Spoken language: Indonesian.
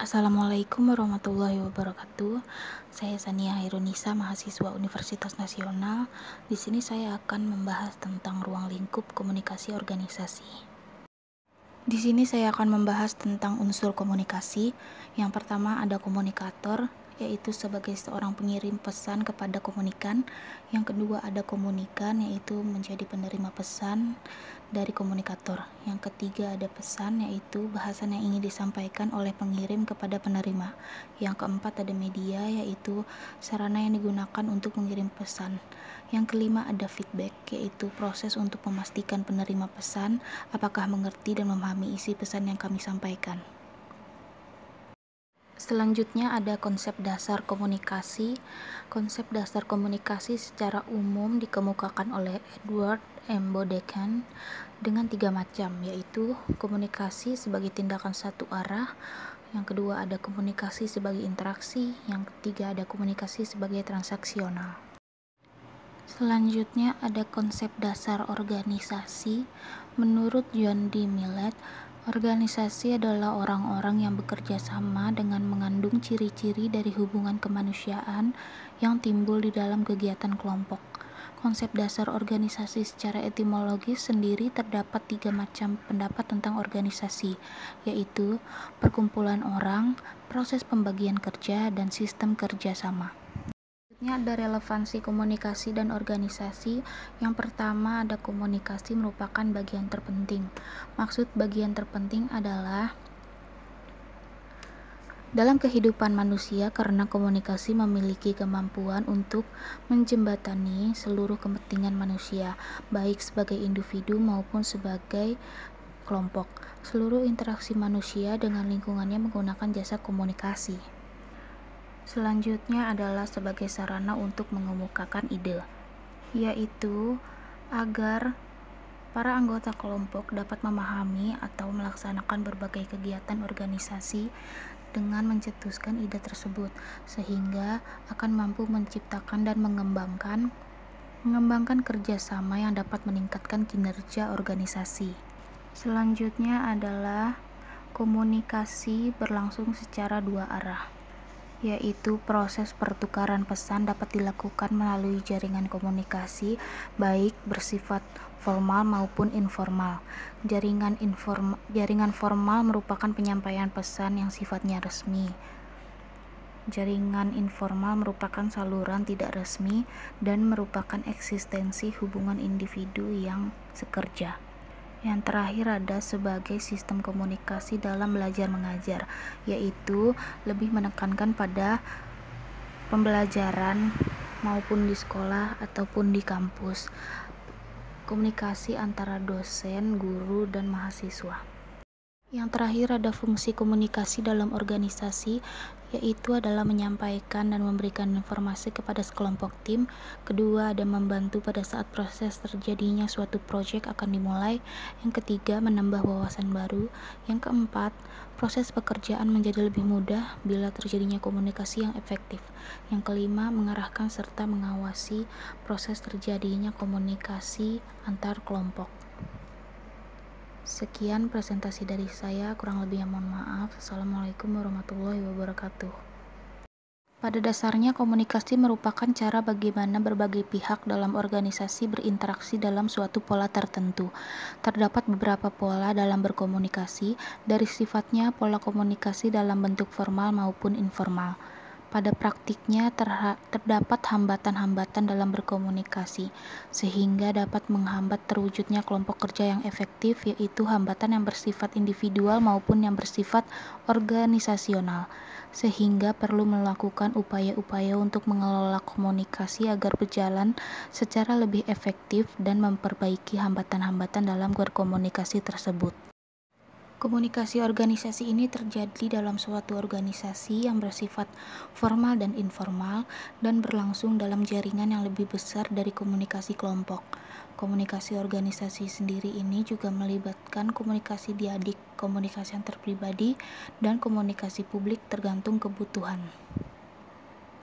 Assalamualaikum warahmatullahi wabarakatuh. Saya Sania Hairunisa, mahasiswa Universitas Nasional. Di sini saya akan membahas tentang ruang lingkup komunikasi organisasi. Di sini saya akan membahas tentang unsur komunikasi. Yang pertama ada komunikator, yaitu sebagai seorang pengirim pesan kepada komunikan. Yang kedua ada komunikan, yaitu menjadi penerima pesan dari komunikator. Yang ketiga ada pesan, yaitu bahasan yang ingin disampaikan oleh pengirim kepada penerima. Yang keempat ada media, yaitu sarana yang digunakan untuk mengirim pesan. Yang kelima ada feedback, yaitu proses untuk memastikan penerima pesan apakah mengerti dan memahami isi pesan yang kami sampaikan. Selanjutnya ada konsep dasar komunikasi. Konsep dasar komunikasi secara umum dikemukakan oleh Edward M. Bodekan dengan tiga macam, yaitu komunikasi sebagai tindakan satu arah, yang kedua ada komunikasi sebagai interaksi, yang ketiga ada komunikasi sebagai transaksional. Selanjutnya ada konsep dasar organisasi. Menurut John D. Millet, Organisasi adalah orang-orang yang bekerja sama dengan mengandung ciri-ciri dari hubungan kemanusiaan yang timbul di dalam kegiatan kelompok. Konsep dasar organisasi secara etimologis sendiri terdapat tiga macam pendapat tentang organisasi, yaitu perkumpulan orang, proses pembagian kerja, dan sistem kerjasama. Selanjutnya ada relevansi komunikasi dan organisasi. Yang pertama ada komunikasi merupakan bagian terpenting. Maksud bagian terpenting adalah dalam kehidupan manusia karena komunikasi memiliki kemampuan untuk menjembatani seluruh kepentingan manusia, baik sebagai individu maupun sebagai kelompok. Seluruh interaksi manusia dengan lingkungannya menggunakan jasa komunikasi. Selanjutnya adalah sebagai sarana untuk mengemukakan ide, yaitu agar para anggota kelompok dapat memahami atau melaksanakan berbagai kegiatan organisasi dengan mencetuskan ide tersebut, sehingga akan mampu menciptakan dan mengembangkan mengembangkan kerjasama yang dapat meningkatkan kinerja organisasi. Selanjutnya adalah komunikasi berlangsung secara dua arah yaitu proses pertukaran pesan dapat dilakukan melalui jaringan komunikasi baik bersifat formal maupun informal. Jaringan inform jaringan formal merupakan penyampaian pesan yang sifatnya resmi. Jaringan informal merupakan saluran tidak resmi dan merupakan eksistensi hubungan individu yang sekerja. Yang terakhir ada sebagai sistem komunikasi dalam belajar mengajar, yaitu lebih menekankan pada pembelajaran maupun di sekolah ataupun di kampus. Komunikasi antara dosen, guru, dan mahasiswa. Yang terakhir ada fungsi komunikasi dalam organisasi, yaitu adalah menyampaikan dan memberikan informasi kepada sekelompok tim. Kedua, ada membantu pada saat proses terjadinya suatu proyek akan dimulai. Yang ketiga, menambah wawasan baru. Yang keempat, proses pekerjaan menjadi lebih mudah bila terjadinya komunikasi yang efektif. Yang kelima, mengarahkan serta mengawasi proses terjadinya komunikasi antar kelompok. Sekian presentasi dari saya, kurang lebihnya mohon maaf. Assalamualaikum warahmatullahi wabarakatuh. Pada dasarnya, komunikasi merupakan cara bagaimana berbagai pihak dalam organisasi berinteraksi dalam suatu pola tertentu. Terdapat beberapa pola dalam berkomunikasi, dari sifatnya pola komunikasi dalam bentuk formal maupun informal. Pada praktiknya terdapat hambatan-hambatan dalam berkomunikasi, sehingga dapat menghambat terwujudnya kelompok kerja yang efektif, yaitu hambatan yang bersifat individual maupun yang bersifat organisasional, sehingga perlu melakukan upaya-upaya untuk mengelola komunikasi agar berjalan secara lebih efektif dan memperbaiki hambatan-hambatan dalam berkomunikasi tersebut. Komunikasi organisasi ini terjadi dalam suatu organisasi yang bersifat formal dan informal dan berlangsung dalam jaringan yang lebih besar dari komunikasi kelompok. Komunikasi organisasi sendiri ini juga melibatkan komunikasi diadik, komunikasi antar pribadi, dan komunikasi publik tergantung kebutuhan.